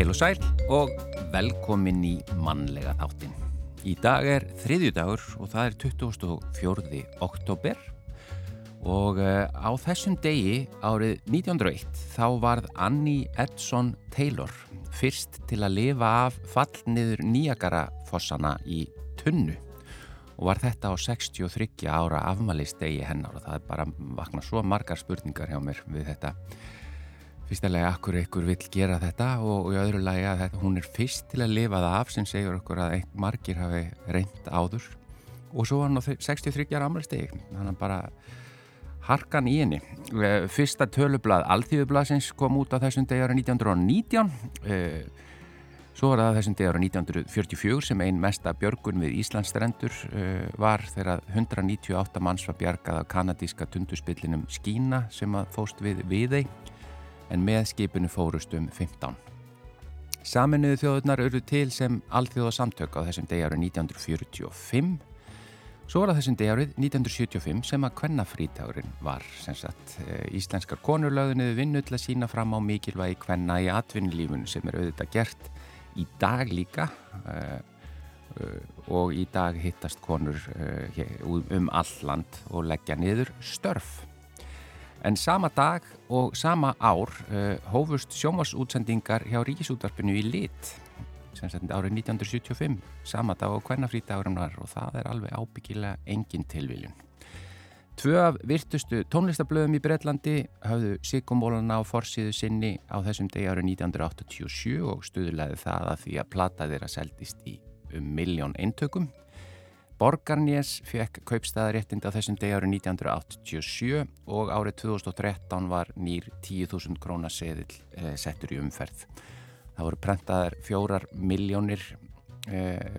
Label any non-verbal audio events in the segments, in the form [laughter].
Heil og sæl og velkomin í mannlega þáttin. Í dag er þriðjudagur og það er 24. oktober og uh, á þessum degi árið 1901 þá varð Annie Edson Taylor fyrst til að lifa af fallniður nýjagara fossana í tunnu og var þetta á 63 ára afmælistegi hennar og það er bara vakna svo margar spurningar hjá mér við þetta fyrstulega akkur ykkur vill gera þetta og í öðru lagi að þetta, hún er fyrst til að lifa það af sem segjur okkur að einn margir hafi reynd áður. Og svo var hann á 63 ára afmælistegi þannig að bara harkan í henni. Fyrsta tölublað Alþjóðublaðsins kom út á þessum degi ára 1919 Svo var það þessum degi ára 1944 sem einn mesta björgun við Íslandsstrendur uh, var þegar 198 manns var bjargað af kanadíska tunduspillinum Skína sem að fóst við Viðei en með skipinu fórust um 15. Saminuðu þjóðurnar eru til sem alþjóða samtök á þessum degi ára 1945. Svo var það þessum degi árið 1975 sem að kvennafrítagurinn var sagt uh, íslenskar konurlöðunnið vinnu til að sína fram á mikilvægi kvenna í atvinnlífun sem er auðvitað gert í dag líka uh, uh, og í dag hittast konur um alland og leggja niður störf. En sama dag og sama ár hófust sjómasútsendingar hjá Ríkisútvarpinu í lit sem sagt árið 1975 sama dag og hvernafrítagurinn var og það er alveg ábyggilega engin tilviljun. Tvö af virtustu tónlistablöðum í Breitlandi hafðu Sigumólana á forsiðu sinni á þessum degi árið 1987 og stuðlaði það að því að plata þeirra seldist í um miljón eintökum. Borgarnés fekk kaupstæðaréttind á þessum degi árið 1987 og árið 2013 var nýr 10.000 krónaseðil eh, settur í umferð. Það voru prentaðar fjórar miljónir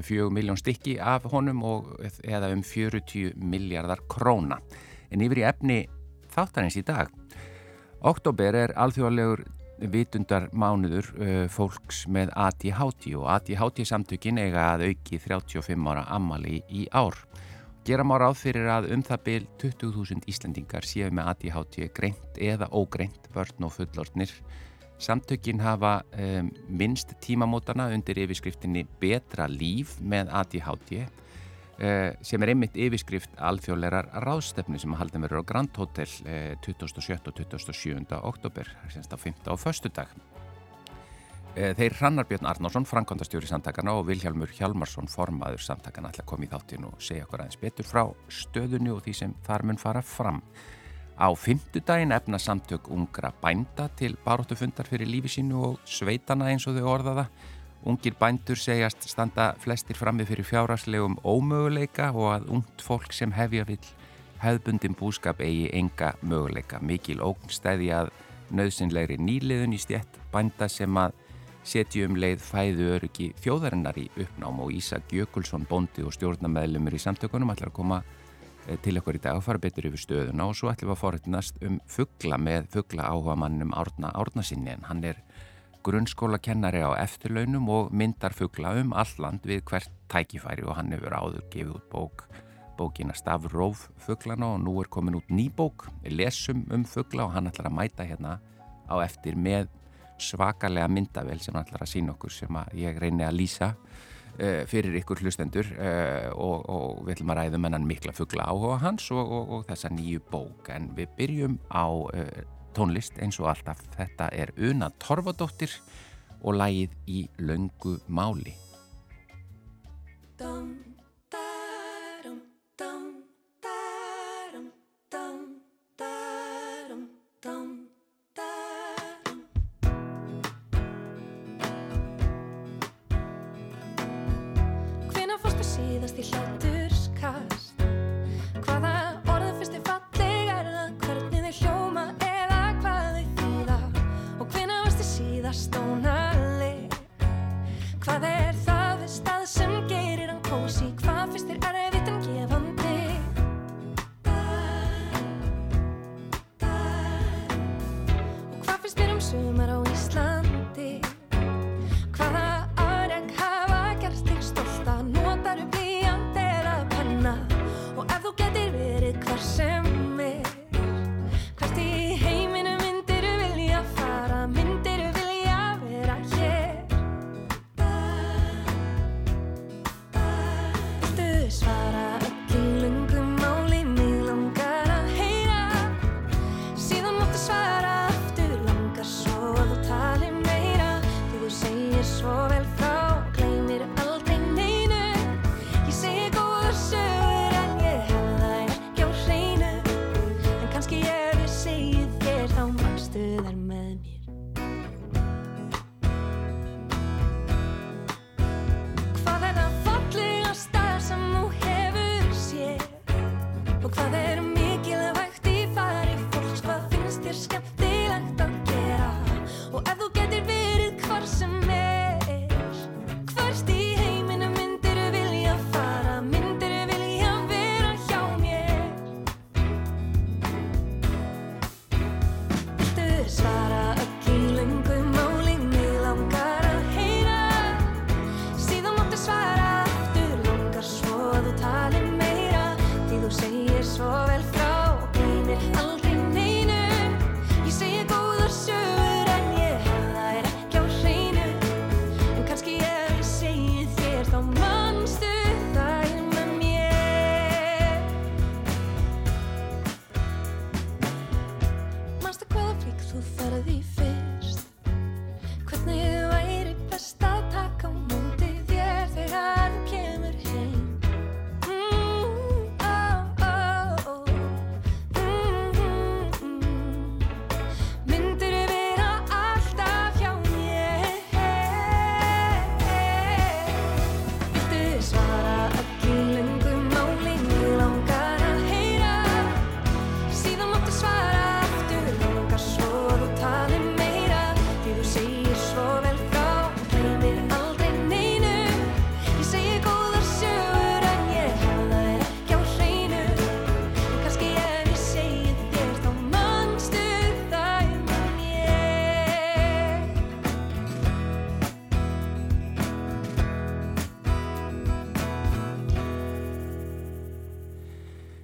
fjög miljón stykki af honum og eða um 40 miljardar króna en yfir í efni þáttarins í dag. Oktober er alþjóðalegur vitundar mánuður uh, fólks með ADHD og ADHD samtökin eiga að auki 35 ára ammali í ár. Gera má ráð fyrir að um það byl 20.000 Íslandingar séu með ADHD greint eða ógreint börn og fullortnir. Samtökin hafa um, minnst tímamótana undir yfirskriftinni Betra líf með ADHD sem er einmitt yfirskrift alþjóðlegar ráðstefni sem haldin verður á Grand Hotel uh, 27. og 27. oktober, semst á 5. og 1. dag. Uh, þeir Hrannar Björn Arnásson, Frankondastjóri samtakana og Vilhjálmur Hjalmarsson, formaður samtakana, ætla að koma í þáttin og segja okkur aðeins betur frá stöðunni og því sem þar mun fara fram. Á fymtudaginn efna samtök ungra bænda til baróttufundar fyrir lífi sínu og sveitana eins og þau orðaða Ungir bændur segjast standa flestir frammi fyrir fjáraslegum ómöguleika og að ungt fólk sem hefja vill hefðbundin búskap eigi enga möguleika. Mikil ógnstæði að nöðsynlegri nýliðun í stjett bænda sem að setju um leið fæðu öryggi þjóðarinnar í uppnám og Ísak Jökulsson bóndi og stjórnameðlumur í samtökunum ætlar að koma til okkur í dag og fara betur yfir stöðuna og svo ætlum við að forutnast um fuggla með fuggla áhuga mannum Árna Árnasinni en hann er grunnskólakennari á eftirlaunum og myndar fuggla um alland við hvert tækifæri og hann hefur áður gefið út bók bókina Stafróf fugglana og nú er komin út ný bók. Við lesum um fuggla og hann ætlar að mæta hérna á eftir með svakalega myndavel sem hann ætlar að sína okkur sem ég reyni að lýsa uh, fyrir ykkur hlustendur uh, og, og við ætlum að ræðum hennan mikla fuggla áhuga hans og, og, og þessa nýju bók. En við byrjum á uh, tónlist eins og alltaf. Þetta er Una Torfadóttir og lægið í Löngu Máli. Hvenær fórstu síðast í hláturskast?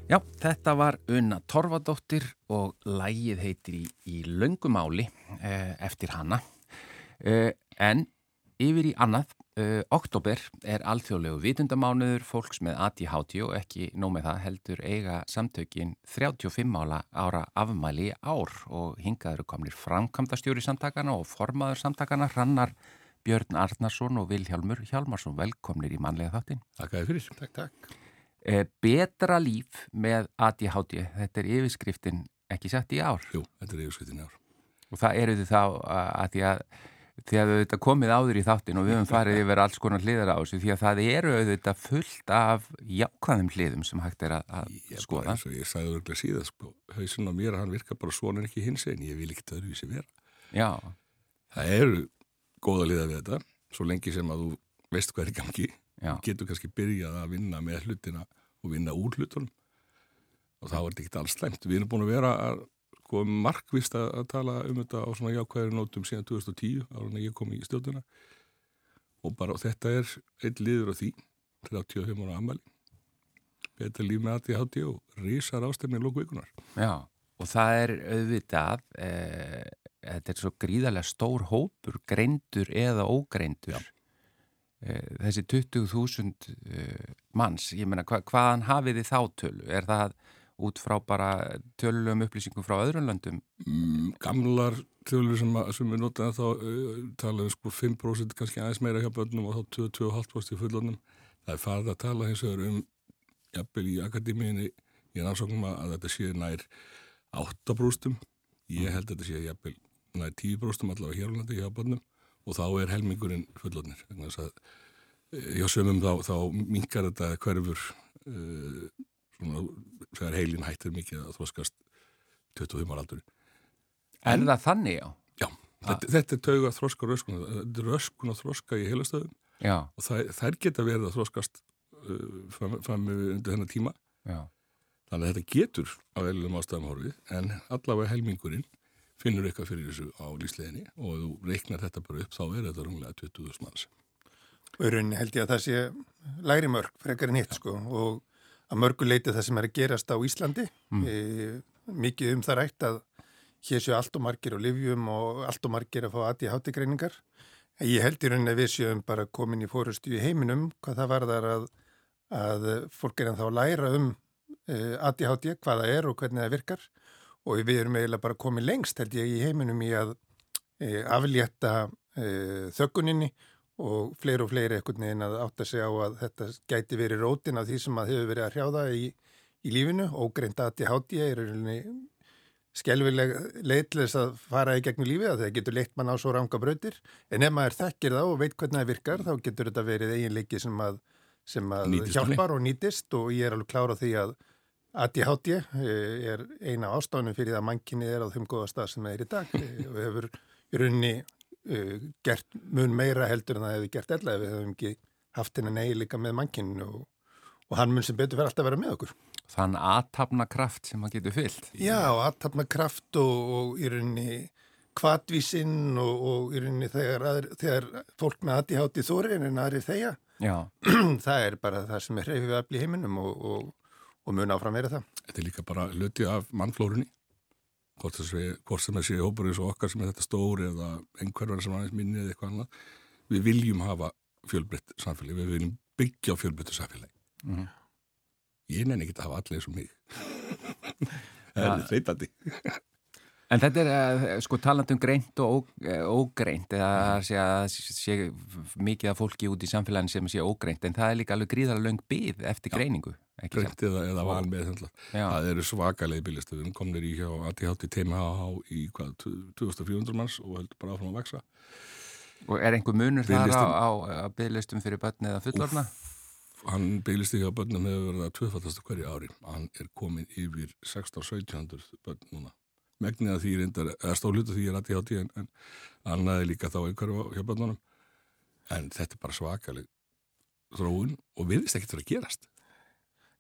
Já, þetta var Unna Torfadóttir og lægið heitir í, í löngumáli eh, eftir hana. Eh, en yfir í annað, eh, oktober er alþjóðlegu vitundamánuður fólks með ADHD og ekki nóg með það heldur eiga samtökin 35 ála ára afmæli ár og hingaður komnir framkvæmdastjóri samtakana og formaður samtakana Hrannar Björn Arnarsson og Vilhjálmur Hjálmarsson velkomnir í mannlega þáttin. Takk að þið fyrir. Takk, takk. Eh, betra líf með ADHD, þetta er yfirskriftin ekki sett í ár Jú, þetta er yfirskriftin í ár. og það eru þið þá að, að því að því að þetta komið áður í þáttin og við höfum farið yfir alls konar hliðar á þessu því að það eru auðvitað fullt af jákvæðum hliðum sem hægt er að, að Ég, skoða. eins og ég sagði örgulega síðan, sko, hausinn á mér, hann virkar bara svona en ekki hins einn, ég vil ekki öðruvísi vera. Já, Það eru góða liða við þetta, svo lengi sem að þú veist hvað er í gangi, já, getur kannski byrjað að vinna með hlutina og vinna úr hlutunum. Og er þetta ekki alls slæmt. Við erum búin að vera að sko, markvist að, tala um þetta á svona jákvæðri nótum síðan 2010, ára en ég kom í stjórnuna og bara þetta er einn liður á því, 35 ára ammali, betra líf með aðtíð hátti og risar ástemni lóku vikunar. já og það er auðvitað e, þetta er svo gríðarlega stór hópur greindur eða ógreindur. E, þessi 20.000 e, manns, ég meina hva, hvaðan hafið þið þá tölu? Er það út frá bara tölulegum upplýsingum frá öðrum löndum? Mm, gamlar tölur sem, sem við notaðum þá uh, talaðum sko 5% kannski aðeins meira hjá börnum og þá 22,5% í fullornum. Það er farið að tala hins vegar um jafnvel í akademíinni í rannsóknum að, að þetta sé nær 8%. Ég held að þetta sé jafnvel nær 10% allavega hér á landi hjá börnum og þá er helmingurinn fullornir. Vegna þess að eh, hjá sömum þá, þá minkar þetta hverfur uh, svona, þegar heilin hættir mikið að þoskast 25 ára aldurinn. Er það þannig, já? Já, þetta, þetta er tauga þroska og röskun, þetta er röskun og þroska í heilastöðum og það, þær geta verið að þroskast uh, fram, fram undir þennan tíma já, þannig að þetta getur á veljum ástæðum horfið en allavega helmingurinn finnur eitthvað fyrir þessu á lífsleginni og ef þú reiknar þetta bara upp þá er þetta runglega 20.000 manns Og í rauninni held ég að það sé læri mörg frekar en hitt sko og að mörgu leiti það sem er að gerast á Íslandi Mm. e, mikið um það rætt að hér séu allt og margir á livjum og allt og margir að fá aðið hátigreiningar. Ég held í rauninni að við séum bara komin í fórustu í heiminum hvað það varðar að, að fólk er ennþá að læra um e, ADHD, hvað það er og hvernig það virkar og við erum eiginlega bara komið lengst held ég í heiminum í að e, aflétta e, þögguninni og fleiri og fleiri ekkert neginn að átta sig á að þetta gæti verið rótin af því sem að hefur verið að hrjáða í, í lífinu. Og greint að til hátíða er rauninni skelvileg leið til þess að fara í gegnum lífið að það getur leitt mann á svo ranga brautir. En ef maður þekkir það og veit hvernig það virkar þá getur þetta verið eiginleiki sem að, sem að hjálpar og nýtist. Og ég er alveg klára því að ADHD eh, er eina ástafunum fyrir það að mannkinni er á þeim góða stað sem það er í dag [laughs] eh, og hefur í rauninni uh, gert mun meira heldur en það hefur gert ella ef við hefum ekki haft henni eiginleika með mannkinn og, og hann mun sem betur verið alltaf að vera með okkur. Þann aðtapna kraft sem maður getur fyllt. Já, aðtapna kraft og, og í rauninni kvatvísinn og, og í rauninni þegar, aðri, þegar fólk með ADHD þóri en aðri þeia, Já, [clears throat] það er bara það sem er hreyfið að bli heiminum og, og, mun áfram verið það. Þetta er líka bara hluti af mannflórunni. Hvort, sem þessi hópur eins og okkar sem er þetta stóri eða einhverjar sem aðeins minni eða eitthvað annað. Við viljum hafa fjölbreytt samfélagi, við viljum byggja fjölbreyttu samfélagi. Mhm. Ég nenni ekki að hafa allir eins og mig. [laughs] Það er þreytandi En þetta er uh, sko taland um greint og eh, ógreint eða að sé, að sé mikið af fólki út í samfélagin sem sé ógreint en það er líka alveg gríðarlega löng byð eftir greiningu. Greint eða, eða van með þendla Já, Það eru svakalegi bílistu, við komnir í hjá ATHT HH í hvað, 2400 manns og heldur bara áfram að vaksa og er einhver munur þar á, á, byðlistum fyrir börn eða fullorna? Hann bílisti hjá börnum hefur verið að tvöfaldast hverju ári. Hann er komin yfir 16-1700 börn núna megnið að því reyndar, eða stólutu því er ATHT en, en annaði líka þá einhverju hjá börnunum. En þetta er bara svakaleg þróun og viðist ekkert fyrir að gerast.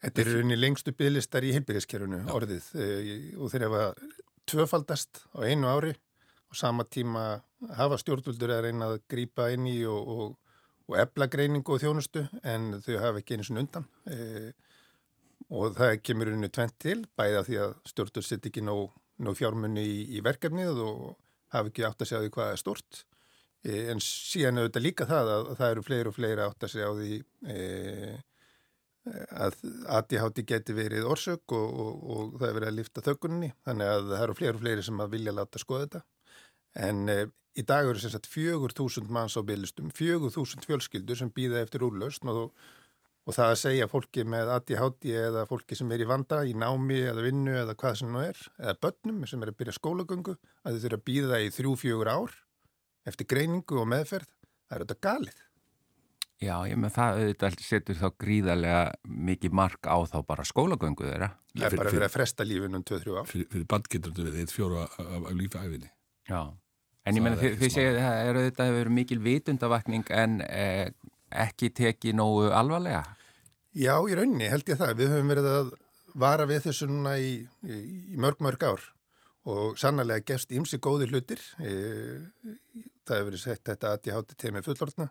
Þetta er rauninni lengstu bygglistar í heilbyrðiskerfunu orðið. Eh, og þeir hafa tvöfaldast á einu ári. Og sama tíma hafa stjórnvöldur að reyna að grípa inn í og, og, og ebla greiningu og þjónustu en þau hafa ekki einu sinni undan. E, og það kemur rauninni tvent til bæða því að stjórnvöldur sitt ekki nóg, nóg fjármunni í, í verkefnið og hafa ekki átt að segja því hvað er stort e, en síðan þetta líka það að, að það eru fleiri og fleiri átt að segja á því e, að ADHD geti verið orsök og, og, og það er verið að lifta þöggunni þannig að það eru fleiri og fleiri sem vilja láta skoða þetta. En e, í dag eru sem sagt 4.000 manns á byggistum 4.000 fjölskyldur sem býða eftir úrlaust og, og það að segja fólki með ADHD eða fólki sem er í vanda í námi eða vinnu eða hvað sem nú er eða börnum sem er að byrja skólagöngu að þau þurfa að býða í 3-4 ár eftir greiningu og meðferð það er þetta galið Já, ég með það auðvitað setur þá gríðarlega mikið mark á þá bara skólagöngu þeirra. það er bara fyrir- verið að fresta lífinu um 2-3 ár fyrir, fyrir bad getur þetta við eitt fjóra af, af, af lífæfinni Já. En ég Það smá. segið að það er auðvitað hefur mikil vitundavakning en eh, ekki tekið nógu alvarlega. Já, í rauninni held ég það. Við höfum verið að vara við þessu núna í, í, í mörg, mörg ár og sannarlega gefst ímsi góði hlutir. E, það hefur verið sett þetta að ég hátti teimi fullortna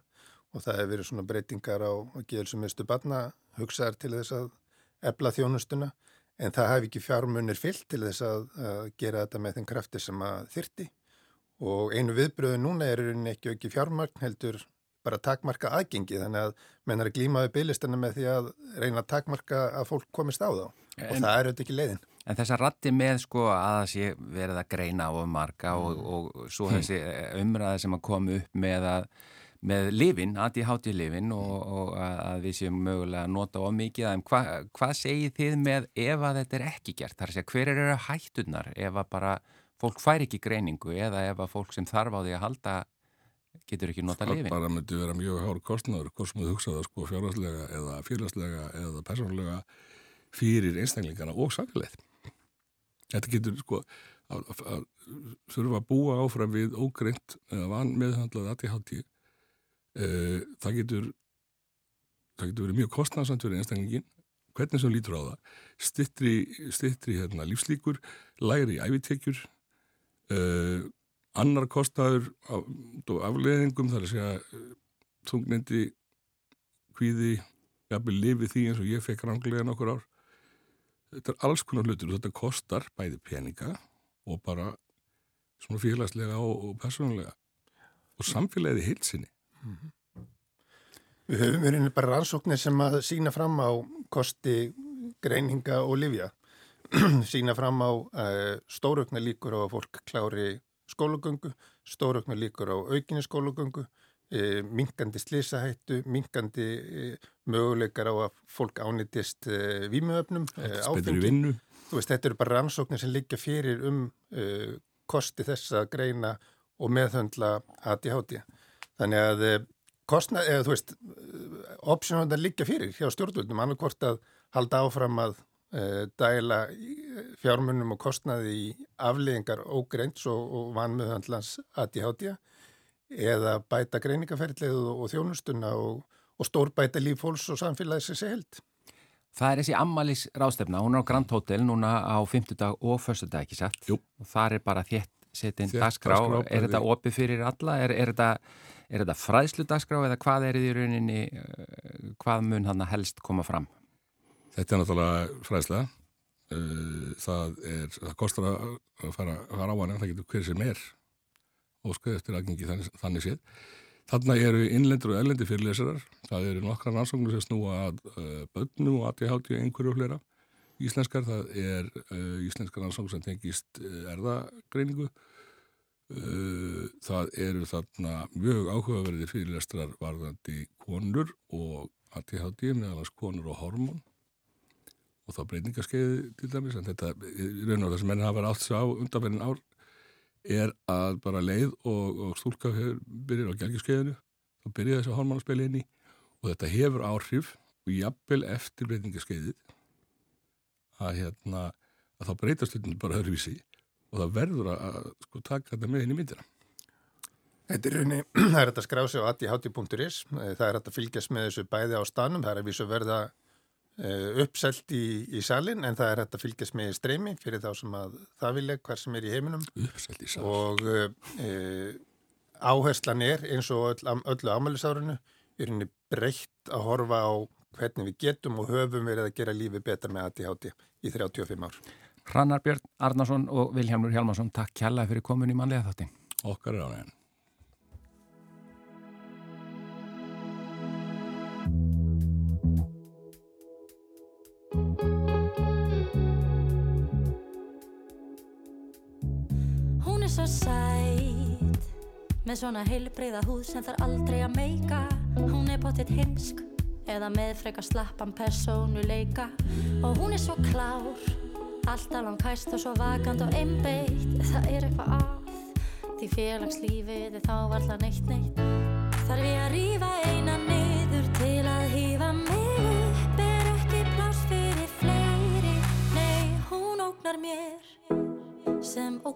og það hefur verið svona breytingar á geðelsumistu barna hugsaðar til þess að ebla þjónustuna en það hafi ekki fjármunir fyllt til þess að, að gera þetta með þeim krafti sem að þyrti og einu viðbröðu núna er ekki ekki fjármagn heldur bara takmarka aðgengi þannig að menn er að glíma við bygglistana með því að reyna að takmarka að fólk komist á þá. Og En- það er auðvitað ekki leiðin. En þessa ratti með sko að það sé verið að greina á um marga og, og svo þessi umræði sem að koma upp með að með lifin, ADHD lifin og, og að að við séum mögulega að nota of mikið en hva, hvað segir þið með ef að þetta er ekki gert? Það er að segja hver eru hættunar ef að bara fólk fær ekki greiningu eða ef að fólk sem þarf á því að halda getur ekki nota það lifin? bara myndi vera mjög hár kostnaður hvort sem þú hugsaða sko fjárhagslega eða félagslega eða persónulega fyrir einstaklingarna og samfélagið þetta getur sko að, að, að þurfa að búa áfram við ógreint eða van meðhandlað ADHD uh, það getur það getur verið mjög kostnarsamt fyrir einstaklingin hvernig sem lítur á það stittri, stittri hérna, lífslíkur læri æfitekjur uh, annar kostnaður og afleðingum þar að segja eh, þungnindi kvíði, jafnvel lifið því eins og ég fekk ranglega nokkur ár. Þetta er alls konar hlutur og þetta kostar bæði peninga og bara svona félagslega og, og persónulega og samfélagið í heilsinni Við höfum verið bara rannsóknir sem að sína fram á kosti greininga og livja. sína [clears throat] fram á uh, stórugna líkur á að fólk klári skólagöngu, stórugna líkur á aukinni skólagöngu, uh, minkandi slísahættu, minkandi uh, möguleikar á að fólk uh, betur í vinnu þú veist, þetta eru bara rannsóknir sem liggja fyrir um uh, kosti þess að greina og meðhöndla ADHD. Þannig að uh, kostnað, eða þú veist, uh, optionundar liggja fyrir hjá stjórnvöldum, annarkvort að halda áfram að dæla fjármunum og kostnaði í afleðingar ógreins og, og vanmeðhöndlans ADHD eða bæta greiningaferðlið og, og þjónustuna og, og stórbæta líf fólks og samfélagis þessi held. Það er þessi Ammalis rástefna, hún er á Grand Hotel núna á 50 dag og 1. dag, ekki satt? Jú. Og þar er bara þétt setinn dagskrá. dagskrá, Er þetta opið fyrir alla? Er, er þetta, er þetta fræðslu dagskrá eða hvað er þið í rauninni, uh, hvað mun hann helst koma fram? Þetta er náttúrulega fræðslega. Uh, Það, er, það kostar að fara, að fara á hann en það getur hver sem er skoði eftir aðgengi þannig, þannig séð. Þarna eru innlendur og erlendir fyrirlesarar. Það eru nokkra rannsóknir sem snúa að uh, bönnum og ADHD og einhverju og fleira. Íslenskar, það er uh, íslenskar rannsóknir sem tengist erðagreiningu. Það eru þarna mjög áhugaverðir fyrirlestrar varðandi konur og ADHD meðalans konur og hormón og þá breytingaskeiði til dæmis en þetta, raun og það sem menn hafa verið átt sig á undanferðin ár er að bara leið og, og stúlka byrjir á gelgiskeiðinu þá byrja þessi hormónaspili inn í og þetta hefur áhrif og jafnvel eftir breytingaskeiðið að hérna að þá breytast hlutin bara öðruvísi og það verður að, að sko taka þetta með inn í myndina. Þetta er rauninni, [clears throat] það er hægt að skrá sig á adihati.is, það er að fylgjast með þessu bæði á stanum, það er að vísu verða uppselt í, í salin en það er hægt að fylgjast með í streymi fyrir þá sem að það vilja hver sem er í heiminum Uppselt í og uh, áherslan er eins og öll, öllu ámælisárunu er henni breytt að horfa á hvernig við getum og höfum verið að gera lífi betra með ADHD í 35 ár. Hrannar Björn Arnason og Vilhjálmur Hjálmarsson, takk kjalla fyrir komin í mannlega þátti. Okkar er á neginn. Svo sæt. Með svona heilbreyða húð sem þarf aldrei að meika. Hún er pottitt heimsk Eða með frekar slappan persónuleika. Og hún er svo klár Alltaf langkæst og svo vakant og einbeitt. Það er eitthvað að Því félagslífið er þá varla neitt neitt. Þarf ég að rífa eina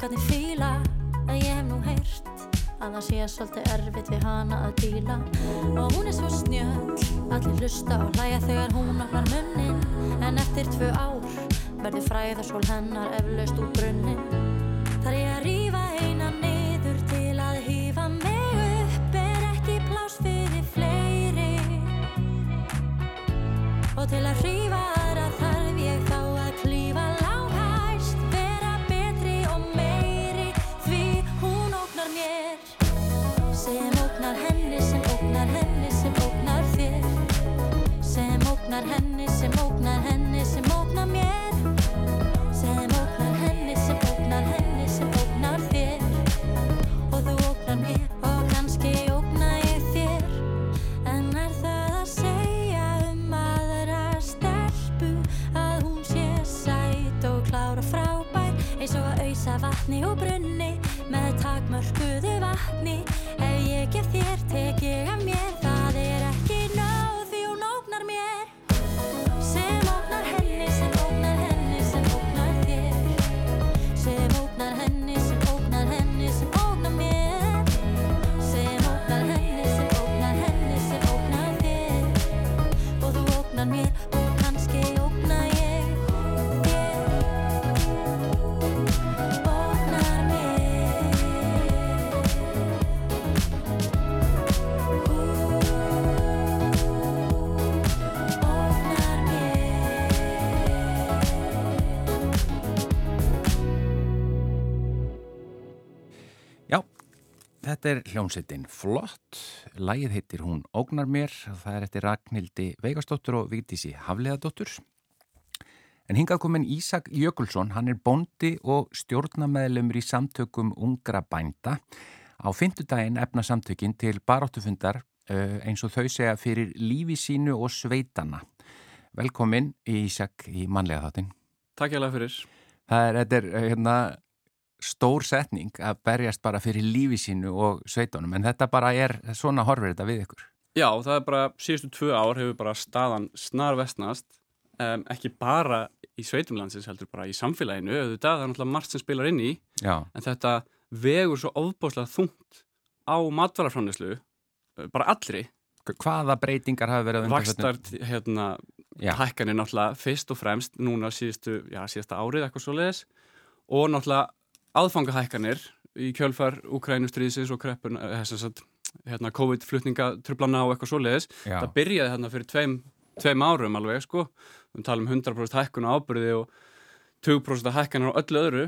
sem strákarnir fíla En ég hef nú heyrt að það sé svolítið erfitt við hana að díla. Og hún er svo snjöll Allir hlusta og hlæja þegar hún opnar munnin. En eftir tvö ár verður fræðarsól hennar eflaust úr brunnin Þar ég að rífa eina niður til að hýfa mig upp Er ekki pláss fyrir fleiri. Og til að hrífa henni, sem ógnar þetta er hljómsettin Flott, lægið heitir hún Ógnar mér, það er eftir Ragnhildi Veigastóttur og Vigdísi Hafleðadóttur. En hingað komin Ísak Jökulsson, hann er bondi og stjórnameðlumur í samtökum ungra bænda. Á fymtudaginn efna samtökin til baráttufundar uh, eins og þau segja fyrir lífi sínu og sveitana. Velkomin Ísak í manlega þáttinn. Takk ég alveg fyrir. Það er, þetta er uh, hérna, stór setning að berjast bara fyrir lífi sínu og sveitunum en þetta bara er, svona horfir þetta við ykkur. Já, það er bara, síðustu tvö ár hefur bara staðan snar vestnast, um, ekki bara í sveitumlandsins heldur bara í samfélaginu, auðvitað, það er náttúrulega margt sem spilar inn í, Já, en þetta vegur svo ofbáslega þungt á matvaraframneslu, bara allri, hvaða breytingar hafa verið á undanförnum- vakstar, hérna, hækkanir náttúrulega fyrst og fremst núna síðustu, já, síðasta árið eitthvað svo leiðis og náttúrulega aðfangahækkanir í kjölfar Ukrænustriðsins og kreppun, eh, hérna, COVID-flutningatröflana og eitthvað svo leiðis það byrjaði hérna fyrir tveim, tveim árum alveg sko, við talum 100% hækkun á ábyrði og 20% hækkanir á öllu öðru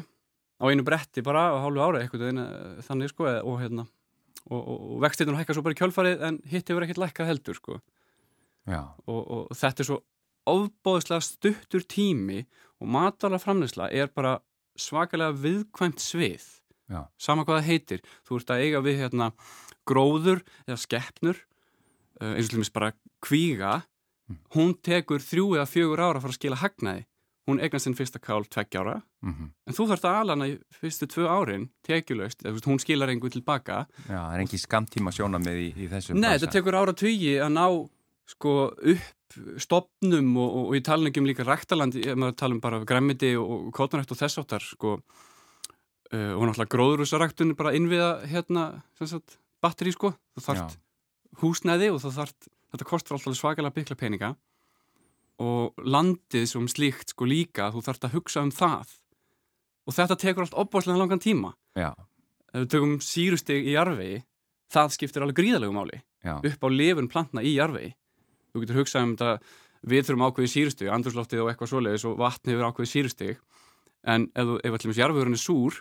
á einu bretti bara á hálfu ári eitthvað eh, þannig sko eða- og hérna og, og, og vextinu hækka svo bara í kjölfarið en hitt hefur ekkert lækkað heldur sko. Og, og þetta er svo ofbóðslega stuttur tími og matvala framleysla er bara svakalega viðkvæmt svið. Já, sama hvað það heitir. Þú ert að eiga við hérna gróður eða skeppnur uh, eins og til dæmis bara kvíga. Mm. hún tekur þrjú eða fjögur ára að fara að skila hagnaði. Hún eignast sinn fyrsta kál tveggjára mhm, en þú þarft að ala hana í fyrstu tvö árin veist, hún skilar engu tilbaka já, það er ekki skamtíma sjónamið í, í þessum Nei, þetta tekur ára tugi að ná sko upp stopnum og, og, og ég tala ekki um líka ræktalandi, ég maður tala um bara græmiti og, kótanrækt og þess áttar sko. Uh, og náttúrulega gróðurúsaræktun bara innviða hérna sagt, batteri sko, þú þarft húsnæði og þú þarft, þetta kostar alltaf svakalega bygla peninga. Og landið sem slíkt sko líka þú þarft að hugsa um það. Og þetta tekur allt opbáslega langan tíma. Já, ef við tökum sírustig í jarvegi það skiptir alveg gríðalegu máli. Já, upp á lifun plantna í jarvegi þú getur hugsað um þetta við þurfum ákveðið sírustig, andrúsloftið og eitthvað svoleiðis og vatni hefur ákveðið sírustig en ef, ef allir jarvegurinn er súr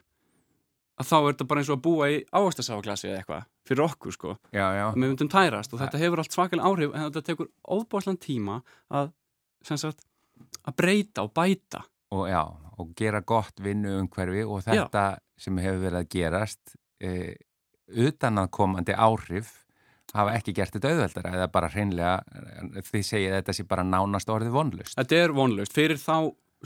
að þá er þetta bara eins og að búa í ávastasáfaglasi eða eitthvað fyrir okkur sko, já, já, við myndum tærast og þetta hefur allt svakalega áhrif en þetta tekur óbáslan tíma að, sagt, að breyta og bæta. Og já, og gera gott vinnu umhverfi og þetta sem hefur verið að gerast e, utan að komandi áhrif hafa ekki gert þetta auðveldara eða bara hreinlega því segið að þetta sé bara nánast orðið vonlust. Þetta er vonlaust. Fyrir þá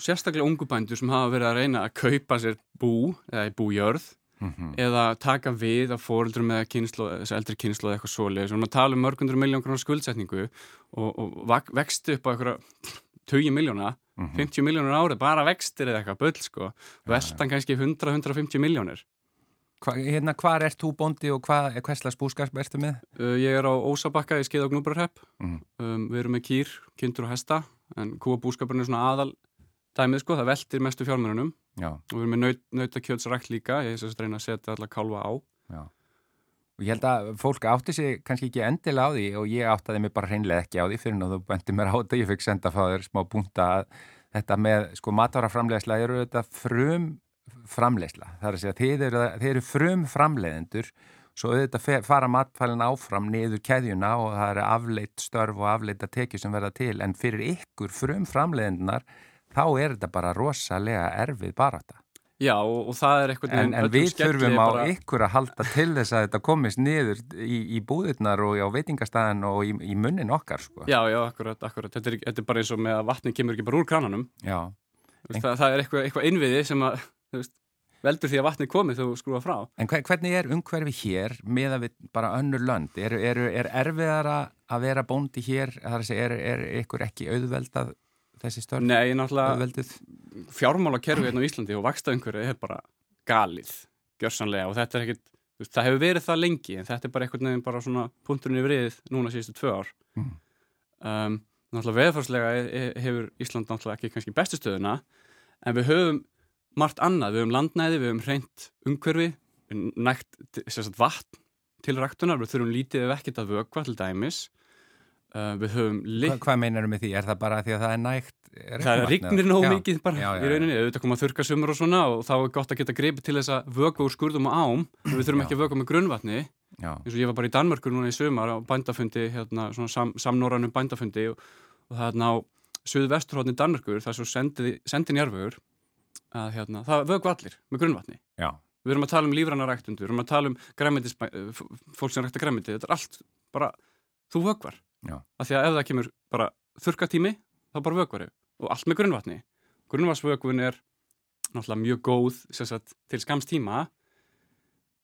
sérstaklega ungubændur sem hafa verið að reyna að kaupa sér bú eða bújörð Mm eða taka við af fóreldrum eða kynslu, eldri kynslu eða eitthvað svoleiðis. Og maður tala um mörgundur miljón krónar skuldsetningu og, og vexti upp á eitthvað 20 miljóna, Mhm. 50 miljónur árið bara vextir eða eitthvað bull sko. Veltan kannski 100-150 miljónir Hva, hérna, hvar ert þú bóndi og hvað, hverslas búskap ertu með? uh, ég er á Ósabakka í Skeið og Gnúbrarhepp Mhm. um, við erum með kýr, kindur og hesta en kúabúskapurinn er svona aðal dæmið sko, það veltir mestu fjármörunum Já, og við erum með naut, nautakjötsrækt líka. Ég er að reyna að setja alla kálfa á. Já. Og ég held að fólk átti sig kannski ekki endilega á því og ég áttaði mig bara hreinlega ekki á því fyrir að þú bendi mér á þetta, ég fikk senda frá þér smá búnta að þetta með sko matvaraframlegsla eru þetta frum framlegsla. Það er að segja þið eru, þið eru frum framleiðendur svo auðvitað fara matfælin áfram niður keðjuna og það eru afleitt störf og afleitta tekið sem verða til en fyrir ykkur frum framleiðendunar þá er þetta bara rosalega erfið barata. Já, og, og það er eitthvað En, en við þurfum á ykkur að halda til þess að þetta komist niður í, í búðirnar og á veitingastæðin og í, í munnin okkar sko. Já, já, akkurat, akkurat þetta er, þetta er bara eins og með að vatni kemur ekki bara úr krananum Já. Það, það er eitthvað, eitthvað innviði sem að veist, veldur því að vatni komið þú skrúa frá En hver, hvernig er umhverfi hér með að við bara önnur lönd? Er, er, er erfiðara að vera bóndi hér? Er að segja, er, er ykkur ekki auðveldað þessi störf? Nei, náttúrulega Auðvelduð? fjármálakerfi hérna á Íslandi og vakstaðumhverfi er bara galið, gjörsanlega og þetta er þú veist, það hefur verið það lengi en þetta er bara einhvern veginn bara svona punkturinn í vriðið núna síðustu tvö ár Mm. um, Náttúrulega veðfarslega e- e- hefur Ísland náttúrulega ekki kannski bestu stöðuna en við höfum margt annað, við höfum landnæði, við höfum hreint umhverfi, við nægt sagt, vatn til ræktunar, við þurfum lítið ef ekkert að vökva til dæmis. Uh, við höfum Hva, hvað meinar með því? Er það bara því að það er nægt er Það rignir nóg mikið bara já, já, í rauninni, auðvitað koma þurka sumur og svona og þá er gott að geta greipið til þess að vöku úr skurðum og ám. En við þurfum Já. ekki að vöku með grunnvatni. Já, eins og ég var bara í Danmörkur núna í sumar á bændafundi, hérna, svona sam, samnorranum bændafundi og, og það er ná suðvesturhóttni Danmörkur, það er svo sendin jarfögur að hérna, það vöku allir með grunnvatni. Já, við erum að tala um lífræna ræktundur, við erum að tala um græmitis, fólk sem rækta græmiti þetta er allt bara, þú vökvar. Já. af því að ef það kemur bara þurrkatími, þá bara vökvar og allt með grunnvatni. Grunnvatsvökun er náttúrulega mjög góð sagt, til skams tíma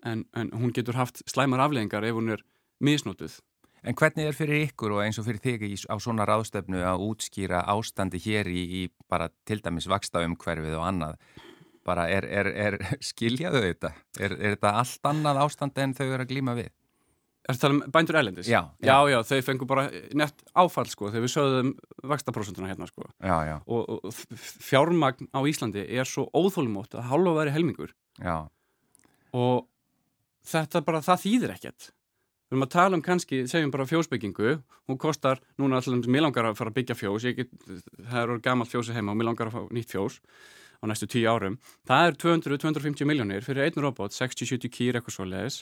en, en hún getur haft slæmar afleðingar ef hún er misnótuð En hvernig er fyrir ykkur og eins og fyrir þig á svona ráðstöfnu að útskýra ástandi hér í, í bara til dæmis vaksta umhverfið og annað? Bara er, er, er [laughs] skiljaðu þetta? Er, er þetta allt annað ástand en þau eru að glíma við? Er það tala um bændur erlendis? Já, já, já. já, þau fengu bara nett áfall sko þegar við sögðum vakstaprósentuna hérna sko Já, já, og, og fjármagn á Íslandi er svo óþólumótt að hálfa væri helmingur já, og þetta bara, það þýðir ekkert við erum að tala um kannski, segjum bara fjósbyggingu hún kostar, núna alltaf mér langar að fara að byggja fjós, ég get, það eru gammalt fjósi heima og mér langar að fá nýtt fjós á næstu tíu árum, það er 200-250 miljónir fyrir einn robot, 60-70 kýr eitthvað svo leiðis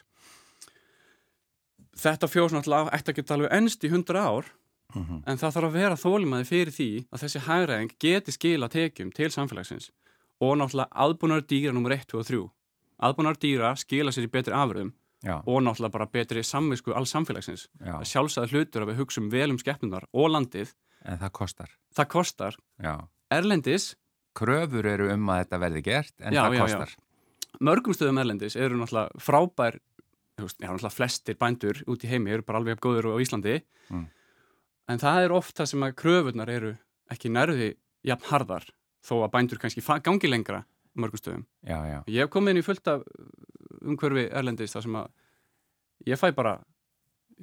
þetta fjós náttúrulega ætti að geta alveg ennst í 100 ár mhm, en það þarf að vera þólimaði fyrir því að þessi hægræðing geti skila tekjum til samfélagsins og náttúrulega aðbúnar dýra nummer 1, 2 og 3 aðbúnar dýra skila sér í betri afröðum já, og náttúrulega bara betri samvisku alls samfélagsins. Já, að sjálfsæða hlutur að við vel um skeppnunar og landið, en það kostar. það kostar. Já, erlendis, kröfur eru um að þetta verði gert en Já, það kostar. mörgum stöðum erlendis eru náttúrulega frábær já, náttúrulega flestir bændur út í heimi eru bara alveg góður á Íslandi. Mm. en það er oft það sem að kröfurnar eru ekki nærði jafn harðar þó að bændur kannski gangi lengra mörgum stöðum. Já, já, Ég hef komið inn í fullt af umhverfi erlendis þar sem að ég fæ bara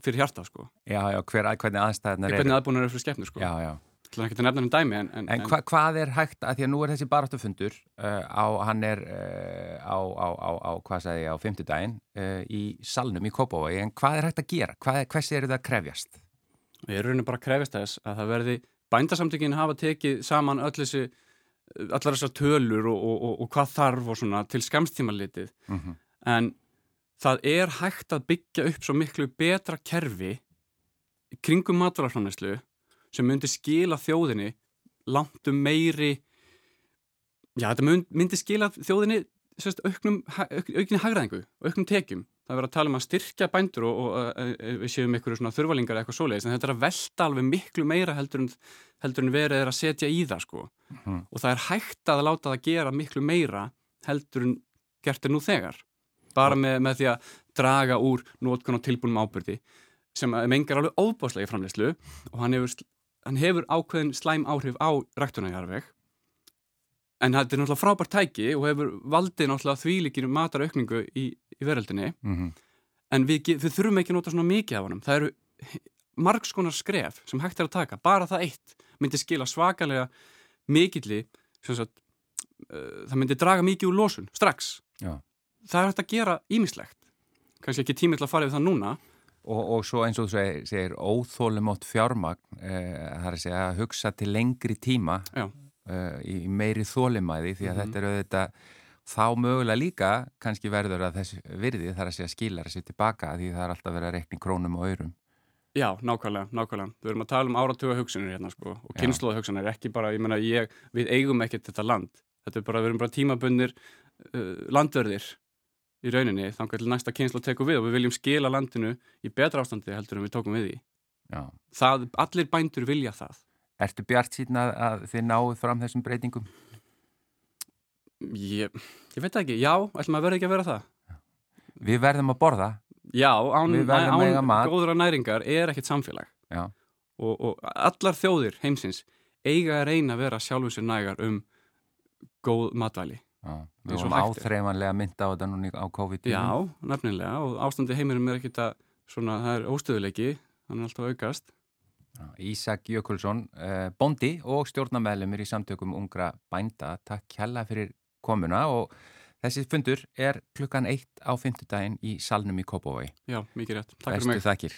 fyrir hjarta sko. já, já, hver, hvernig aðstæðnar eru. Hvernig aðbúinur eru fyrir skepnur sko. Já, já. Það er ekki að nefna um dæmi en, en, En hva, hvað er hægt, að því að nú er þessi baráttufundur uh, á, hann er uh, á, á, á, á, hvað sagði ég, á fimmtudaginn uh, í salnum í Kópavogi, en hvað er hægt að gera? Hvað, er- hversi eru það að krefjast? Við erum bara að krefjast þess að það verði bændasamtökin hafa tekið saman öll þessi, allar þessar tölur og, og, og, og hvað þarf og svona til skamstíma litið Mm -hmm. En það er hægt að byggja upp svo miklu betra kerfi kringum matvaraframneslu sem myndi skila þjóðinni langt um meiri já, þetta mynd- myndi skila þjóðinni sérst, auknum, ha- auk, aukni hagræðingu auknum tekjum. Það er verið að tala um að styrkja bændur og, og uh, við séum ykkur svona þurfalingar eða eitthvað svoleiðis, en þetta er að velta alveg miklu meira heldur en, heldur en verið er að setja í það sko. Mhm. og það er hægt að láta það gera miklu meira heldur en gert er nú þegar bara með, með því að draga úr nótkun á tilbúnum ábyrði sem mengar alveg óbáslega í framleyslu og hann hefur, hann hefur ákveðin slæm áhrif á ræktunarjarveg en þetta er náttúrulega frábært tæki og hefur valdið náttúrulega þvílikir mataraukningu í, í veröldinni. Mm en við, við þurfum ekki að nota svona mikið af honum. Það eru margskonar skref sem hægt er að taka, bara það eitt myndi skila svakalega mikilli sem sagt, uh, það myndi draga mikið úr losun, strax. Já. Það er hægt að gera ímislegt kannski ekki tími til að fara yfir það núna Og, og svo eins og þú segir, segir óþólumótt fjármagn, að segja að hugsa til lengri tíma uh, í meiri þólimæði því að Mhm. þetta eru auðvitað þá mögulega líka kannski verður að þess virði þar að segja skilar að sér tilbaka því það er alltaf verið að rekna í krónum og aurum. Já, nákvæmlega, nákvæmlega. Við erum að tala um áratuga hugsunir hérna sko og kynnslóða hugsunir, ekki bara, ég meina, ég, við eigum ekkert þetta land. Þetta er bara, við erum bara tímabundir uh, landverðir í rauninni, þannig til næsta kynnslóð tekur við og við viljum skila landinu í betra ástandi heldur en við tókum við því. Já. Það, allir bændur vilja það. Ertu bjart síðan að, að þið náðu fram þessum breytingum? Ég, ég veit ekki, já, ætlum að verða ekki að vera það. Við verðum að borða. Já, án, að án mat. góðra næringar er ekkert samfélag. Og, og allar þjóðir heimsins eiga að reyna að vera sjálfum sér nægar um góð matvæli. Við og vorum hægt er. áþreifanlega mynda á þetta núna í- á COVID-19. Já, nefnilega og ástandi heiminum er ekkit að svona, það er óstöðuleiki hann er alltaf aukast Ísak Jökulsson, uh, bondi og stjórnamæðlumir í samtökum ungra bænda. Takk kjalla fyrir komuna og þessi fundur er klukkan eitt á fymtudaginn í salnum í Kópavogi. Já, mikið rétt, takk Bestu fyrir mig þakkir.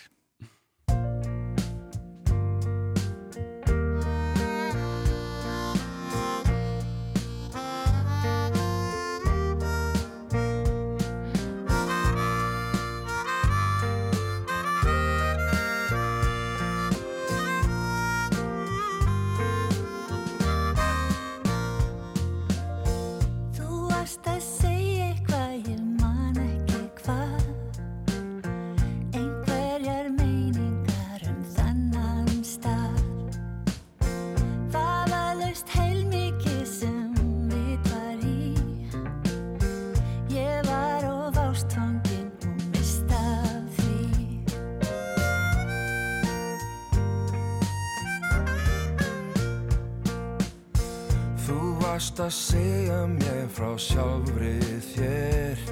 Frá sjálfri þér.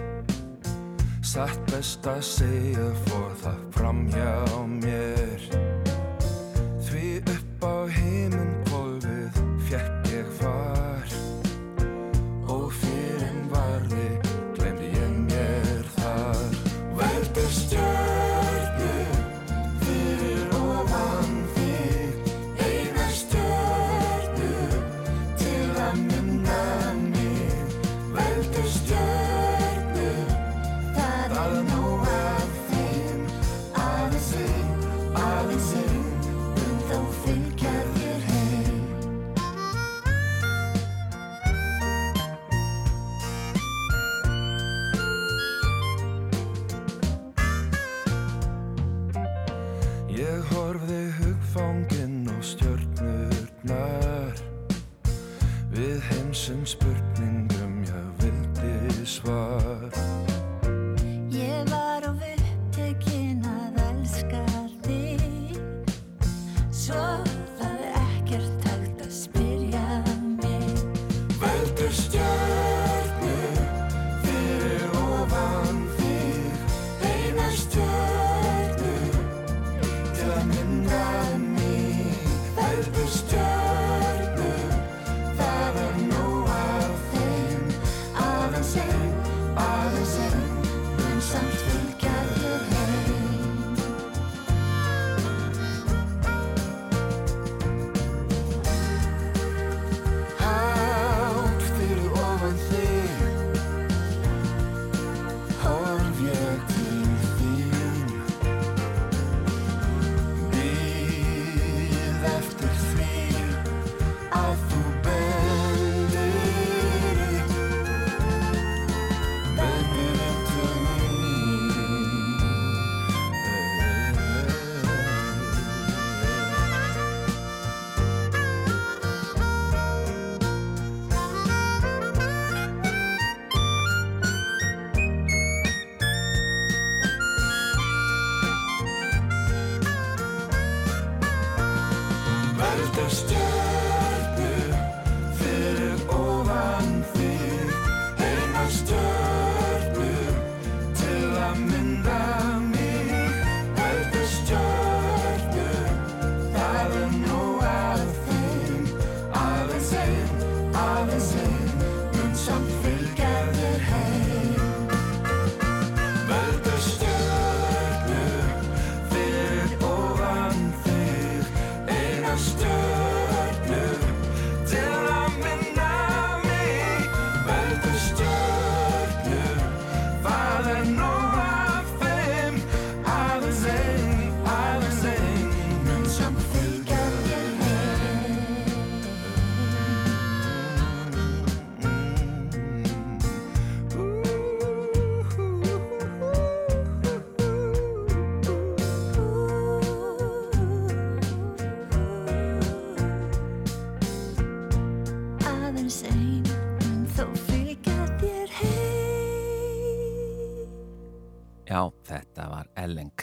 Satt best að segja fór það fram hjá mér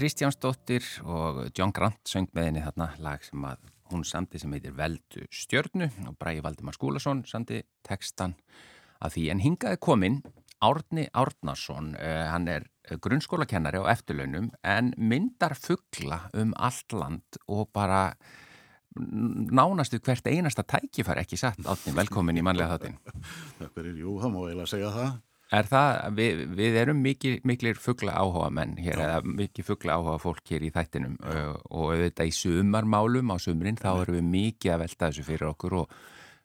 Kristjánsdóttir og John Grant söng með henni þarna lag sem að hún samti sem heitir Veldu stjörnu og Bræði Valdimar Skúlason samti textan af því en hingaði kominn Árni Árnason, uh, hann er grunnskólakennari á eftirlaunum en myndar fuggla um allt land og bara nánastu hvert einasta tækifar ekki satt, Árni, velkomin í mannlega þáttin. Takk fyrir, jú, það má eiginlega segja það. Er það, við, við erum mikil, miklir fuggla áhuga menn hér, eða mikil fuggla áhuga fólk hér í þættinum uh, og auðvitað í sumarmálum á sumrin þá erum við mikið að velta þessu fyrir okkur og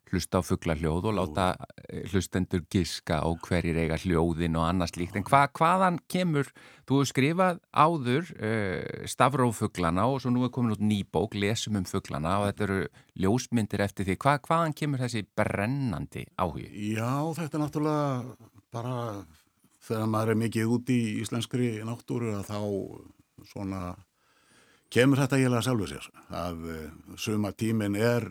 hlusta á fuggla hljóð og láta hlustendur giska á hverjir eiga hljóðin og annars líkt. En hva, hvaðan kemur, þú hefur skrifað áður uh, stafrófugglana og svo nú er komin út nýbók, lesum um fugglana og þetta eru ljósmyndir eftir því. Hva, hvaðan kemur þessi brennandi áhugi? Já, þetta er náttúrulega bara þegar maður er mikið út í íslenskri náttúru að þá svona kemur þetta eiginlega sjálfur sér að uh, suma tímin er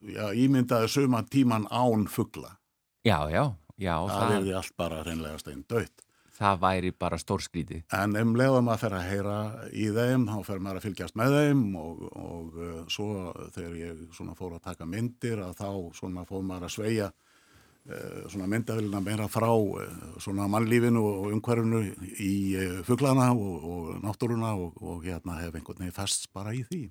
já, ímyndaði suma tíman án fuggla. Já, já, já. Það er því allt bara reynlega stein dött. Það væri bara stórskrítið. En um leiðum að fer að heyra í þeim, þá fer maður að fylgjast með þeim og, og uh, svo þegar ég svona fór að taka myndir að þá svona fór maður að sveia eh, myndavillina meira frá eh, svona mannlífinu og umhverfinu í fugglana og, og náttúruna og, og hérna hef einhvern veginn fest bara í því.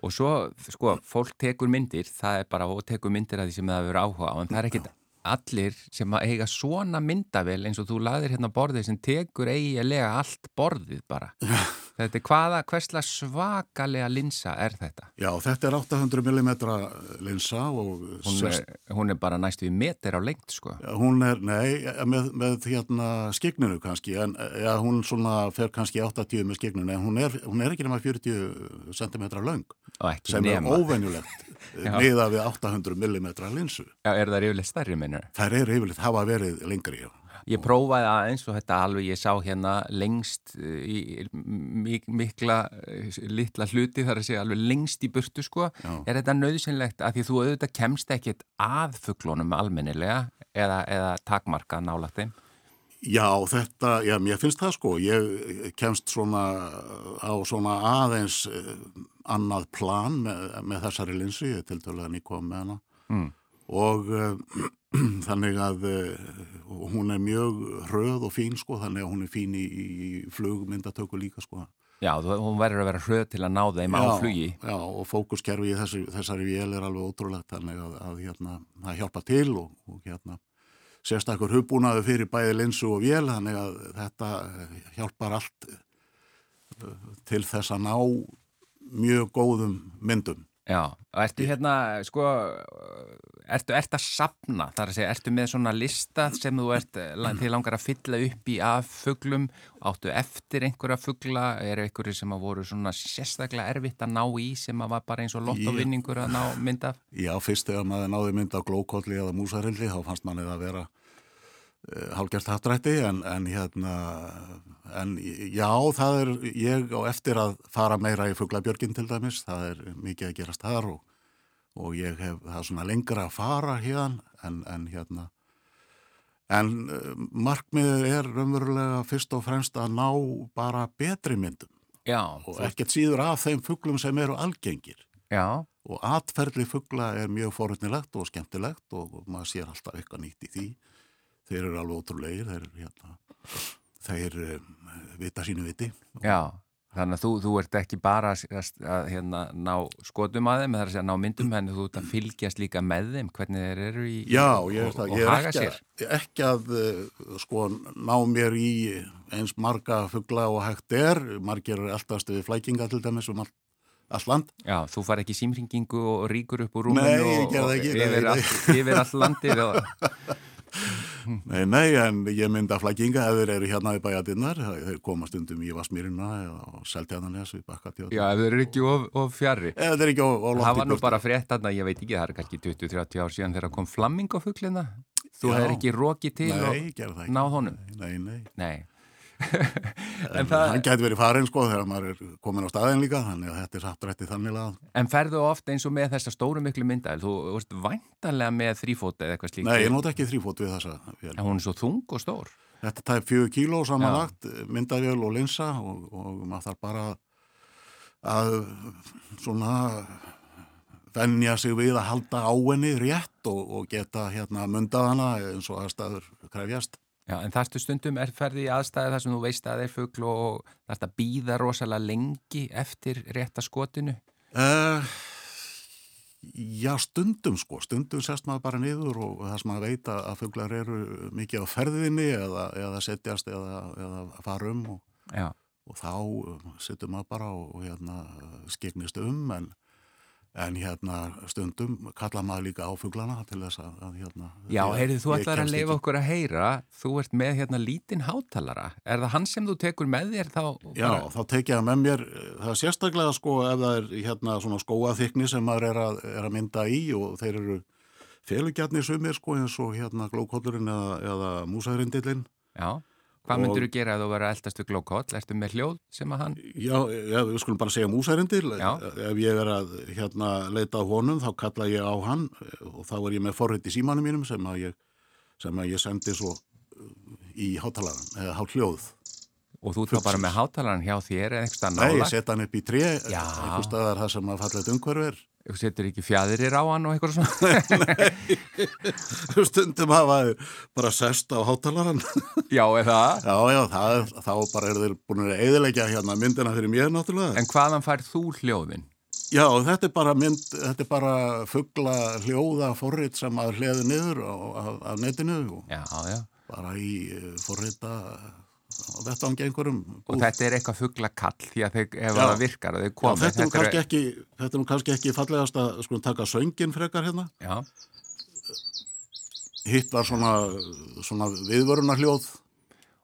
Og svo, sko, fólk tekur myndir, það er bara, og tekur myndir að því sem það hefur áhuga á, en það er ekkit allir sem eiga svona myndavel eins og þú laðir hérna borðið sem tekur eiginlega allt borðið bara. [laughs] Þetta er hvaða, hversla svakalega linsa er þetta? Já, þetta er 800 mm linsa og Hún sest, er, hún er bara næstu í meter á lengt, sko. hún er, nei, með, með hérna skigninu kannski, en ja, hún svona fer kannski 80 með skigninu, en hún er, hún er ekki nema 40 cm ekki sem nema. er óvenjulegt [laughs] Já. miða við 800 mm linsu. Já, er það yfirlega stærri minnur? Þær eru yfirleitt hafa verið lengri, já. Ég prófaði aðeins og þetta alveg ég sá hérna lengst uh, í mik mikla uh, litla hluti þar að segja alveg lengst í burtu sko. Já. Er þetta nöðsynlegt að því þú auðvitað kemst ekkit að fuglunum almennilega eða, eða takmarka nála þeim? Já, þetta, já, mér finnst það sko, ég kemst svona á svona aðeins eh, annað plan með, með þessari linsu, ég er til dælulega nýkom með hana Mm. Og uh, [clears throat] þannig að uh, hún er mjög hröð og fín sko, þannig að hún er fín í, í flugmyndatöku líka sko. Já, hún verður að vera hröð til að ná þeim á flugi. Já, og fókuskerfi í þessi, þessari vél er alveg ótrúlegt, þannig að, að hérna, það hjálpa til og, og hérna, sérstakur hugbúnaðu fyrir bæði linsu og vél, þannig að þetta hjálpar allt uh, til þess að ná mjög góðum myndum. Já, og ertu hérna, sko, ertu, ertu að sapna, þar að segja, ertu með svona lista sem þú ert, þið langar að fylla upp í af fuglum, áttu eftir einhverja fugla, eru einhverju sem að voru svona sérstaklega erfitt að ná í sem að var bara eins og lottovinningur að ná mynd af? Já, fyrst þegar maður náði mynd á glókolli eða músarilli, þá fannst manni það að vera uh, hálgjart hattrætti, en, en hérna, en já, það er, ég á eftir að fara meira í fuglabjörgin til dæmis, það er mikið að gerast þar og, og ég hef það svona lengra að fara hérna, en, en hérna, en uh, markmiðið er raunverulega fyrst og fremst að ná bara betri myndum. Já, og ekkert síður af þeim fuglum sem eru algengir. Já, og atferðli fugla er mjög forutnilegt og skemmtilegt og maður sér alltaf eitthvað nýtt í því þeir eru alveg ótrúlegir þeir, hérna, þeir um, vita sínu viti. Já. Þannig að þú, þú ert ekki bara að, hérna, ná skotum að þeim, er að ná myndum, en þú ert að fylgjast líka með þeim, hvernig þeir eru í Já, ég, og, ég er ekki, ekki að uh, sko, ná mér í eins marga fugla og hægt er. Margir eru alltaf við flækinga til dæmis um all, all land. Já, þú far ekki símringingu og ríkur upp úr rúminu Nei, ég og, og það ekki, yfir, nei, all, yfir all landið og, [laughs] Nei, nei, en ég mynda flækinga ef þeir eru hérna í bæjadinnar þeir koma stundum í Vasmýrina og Seltjarnanes við Bakkatjóð Já, ef þeir eru ekki of, of fjari Ef þeir eru ekki á, á langt Það í var nú bara frétt þarna, ég veit ekki, það er kannski 20-30 ár síðan þegar kom flamingofuglina Þú hefur ekki rókið til Nei, og það náð honum. Nei, nei. Nei En, það, hann gæti verið farin sko þegar maður er komin á staðin líka þannig að þetta er satt rætti þannig að en ferðu oft eins og með þessa stóru miklu mynda Þú ert væntanlega með þrýfót eða eitthvað slíkt Nei, ég nota ekki þrýfót við þessa vél. En hún er svo þung og stór. Þetta tæp fjögur kíló samanlagt myndavél og linsa og, og maður þarf bara að svona venja sig við að halda á henni rétt og, og geta hérna myndað hana eins og aðstæður krefjast Já, en þarstu stundum er ferði í aðstæði þar sem þú veist að þeir fugl og þarst að býða rosalega lengi eftir rétta skotinu? Uh, já, stundum sko, stundum sest maður bara niður og það sem maður veit að, fuglar eru mikið á ferðinni eða, eða setjast eða, eða fara um og, og þá sittum maður bara og, og hérna skiknist um en, en hérna stundum kalla maður líka á fuglana til þess að, að hérna Já heyrðu, þú ætlar að leifa okkur að heyra þú ert með hérna lítinn hátalara. Er það hann sem þú tekur með þér þá Já, þá tek ég það með mér, það er sérstaklega sko ef það er hérna svona skóaþykni sem maður er að, er að mynda í og þeir eru felugjarnir sumir sko eins og hérna glókollurinn eða, eða músarindillinn. Já, hvað myndur þú gera ef þú verður að eldast við glókóll? Ertu með hljóð sem að hann Já, já, við skulum bara segja músarindil, Já. ef ég er að hérna leita á honum þá kalla ég á hann og þá er ég með forrið í símanum mínum sem að ég, sem að ég sendi svo í hátalaran, eða hát hljóð. og þú þá bara með hátalaran hjá þér eða eitthvað Nei, ég nála setja hann upp í tré, einhver staðar það sem að falla umhverfið er. Setur ekki fjæðirir á hann og eitthvað svona [laughs] Stundum hafa þeir bara sest á hátalaran. Já, eða Já, já, það er, þá bara eru þeir búin að eðilegja hérna myndina fyrir mér náttúrulega. En hvaðan fær þú hljóðin? Já, þetta er bara mynd, þetta er bara fuggla hljóða forrit sem að hliði niður á, á, á netinu og Já, já bara í uh, forrita á vettvangi einhverjum. Og þetta er eitthvað fuggla kall því að þeir, ef það virkar að þeir Já, komið þetta er ekki, þetta er nú kannski ekki fallegast að sko taka söngin frekar hérna. Já, Hitt var svona, svona viðvöruna hljóð.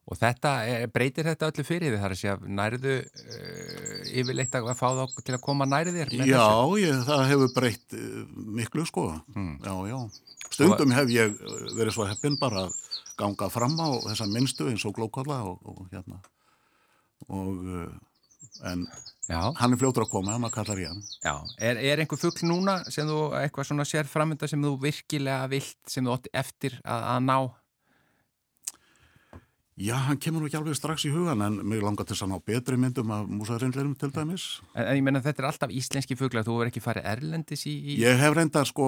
Og þetta, er, breytir þetta öllu fyrir því þar að sé að nærðu uh, yfirleitt að fá þá til að koma með Já, ég, það hefur breytt uh, miklu sko. Hmm. Já, já. Stundum hef ég verið svo heppinn bara að ganga fram á þessa minnstu eins og glókalla og, og hérna. Og, en Já, hann er fljótur að koma, maður kallar í hann. já. Er, er einhver fugg núna sem þú eitthvað svona sér framönda sem þú virkilega vilt, sem þú ótti eftir að, að ná? Já, hann kemur nú ekki alveg strax í hugan en mig langar til að ná betri myndum af músarindleirum til dæmis. En, en ég menna þetta er alltaf íslenski fugglar, þú verður ekki farið erlendis í... í... Ég hef reyndar sko,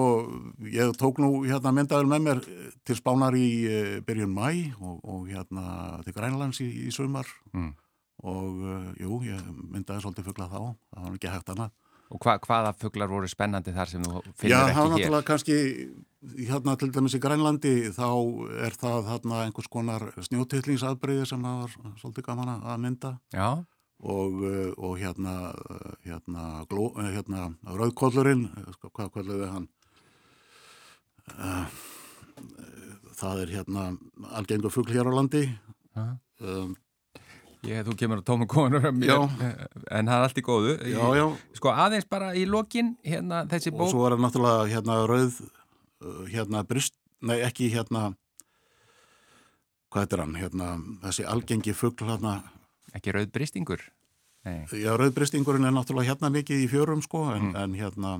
ég tók nú hérna myndaður með mér til spánar í uh, byrjun mæ og, og hérna til Grænlands í, í sumar Mm. og uh, jú, ég myndaði svolítið fuggla þá, það var ekki hægt annað. Og hva, hvaða fugglar voru spennandi þar sem þú Já, finnur það var ekki hér? náttúrulega kannski hérna til dæmis í Grænlandi þá er það þarna einhvers konar snjótillingsaðbreyði sem það var svolítið gaman að mynda Já, og, uh, og hérna, hérna, gló, uh, hérna rauðkollurinn, uh, sko, hvað kolluði hann? Það er hérna algengur fugl hér á landi. Já. Um, ég, þú kemur á tómum konur en það er allt í góðu. já, já, Sko aðeins bara í lokin, hérna þessi og bók. svo er það náttúrulega hérna rauð, uh, hérna brist, nei ekki hérna, hvað heitir hann, hérna þessi algengi fugl hérna, Ekki rauð bristingur? Nei. já rauðbristingurinn er náttúrulega hérna mikið í fjörum sko, en, Mm. en hérna,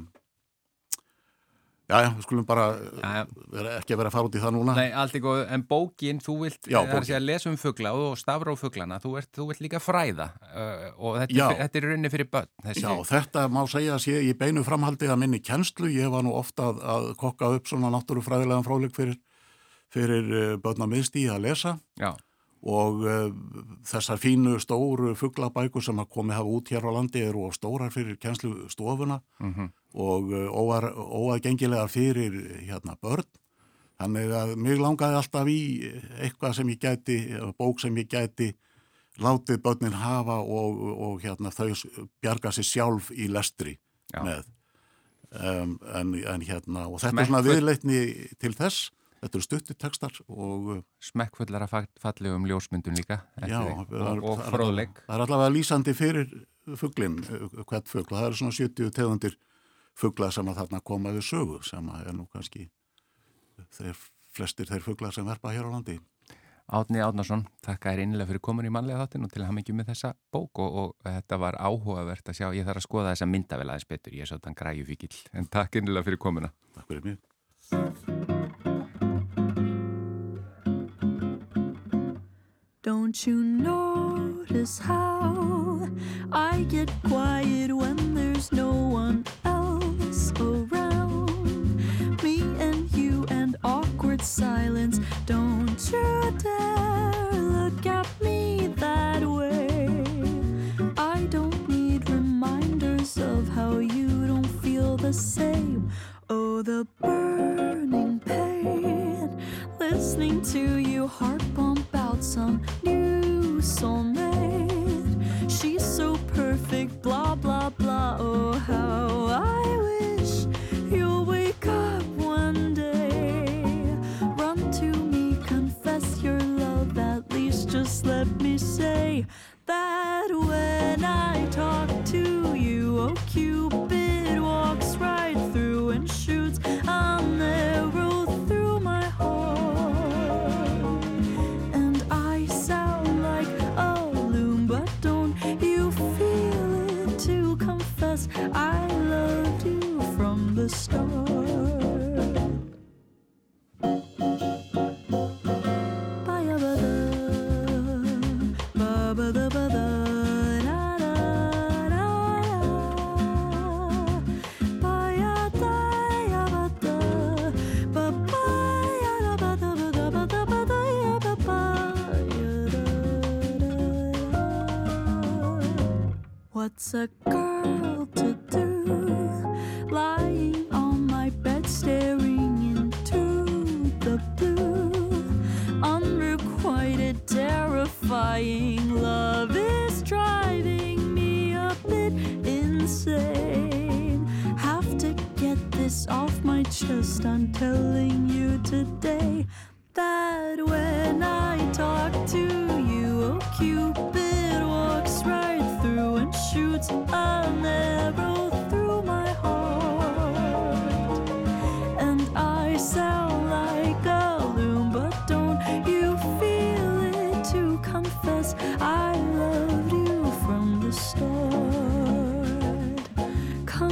já, já, við skulum bara Já, vera, ekki vera að fara út í það núna. Nei, allt í góðu, en bókin, þú vilt, Já, það er að lesa um fugla og stafra á fuglana, þú, ert, þú vilt líka fræða uh, og þetta, þetta er runni fyrir börn. Þessi, Já, þetta má segja að sé í beinu framhaldi að minni kennslu. Ég var nú ofta að, að kokka upp svona náttúrufræðilegan fráleik fyrir, fyrir uh, börn að miðstíði að lesa. Já, og uh, þessar fínu stóru fuglabækur sem að komi hafa út hér á landi eru of stórar fyrir kennslustofuna mhm, og uh, óar, óaðgengilega fyrir hérna börn. Þannig að mig langaði alltaf í eitthvað sem ég gæti, bók sem ég gæti látið börnin hafa og, og hérna þau bjarga sér sjálf í lestri Já. með. Um, en, en hérna, og þetta Smekkfull- er svona viðleitni til þess, þetta eru stuttitekstar og uh, smekkfullara fa- fallegum ljósmyndun líka já, er- og, og það er allavega- lýsandi fyrir fugglin, hvert fuggl, það eru svona 70 tegundir fuggla sem að þarna koma við sögu sem að er nú kannski þeir flestir þeir fuggla sem verpa hér á landi. Átni Átnarsson, þakka þér innilega fyrir komin í mannlega þáttin og til að hafa mikið með þessa bók og, og þetta var áhugavert að sjá, ég þarf að skoða þessa myndavel aðeins betur, ég er svo þann græju fíkil, en takk innilega fyrir komuna. Takk fyrir mig. Don't you notice how I get quiet when there's no one else around? Me and you and awkward silence. Don't you dare look at me that way. I don't need reminders of how you don't feel the same. Oh, the burning pain. Listening to you heart pump out some new soulmate. She's so perfect, blah, blah, blah. Oh, how I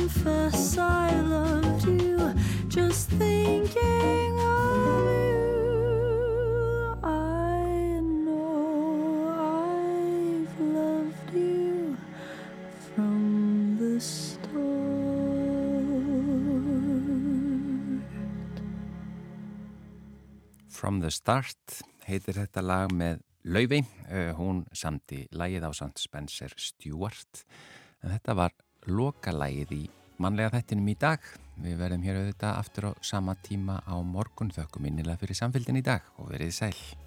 Confess I loved you, just thinking of you. I know I've loved you from the start. From the Start heitir þetta lag með Laufey, uh, hún samti lagið á samt Spencer Stewart en þetta var loka lagið í mannlega þettinum í dag. Við verðum hér auðvitað aftur á sama tíma á morgun. Þökkum innilega fyrir samfélgin í dag og verið sæl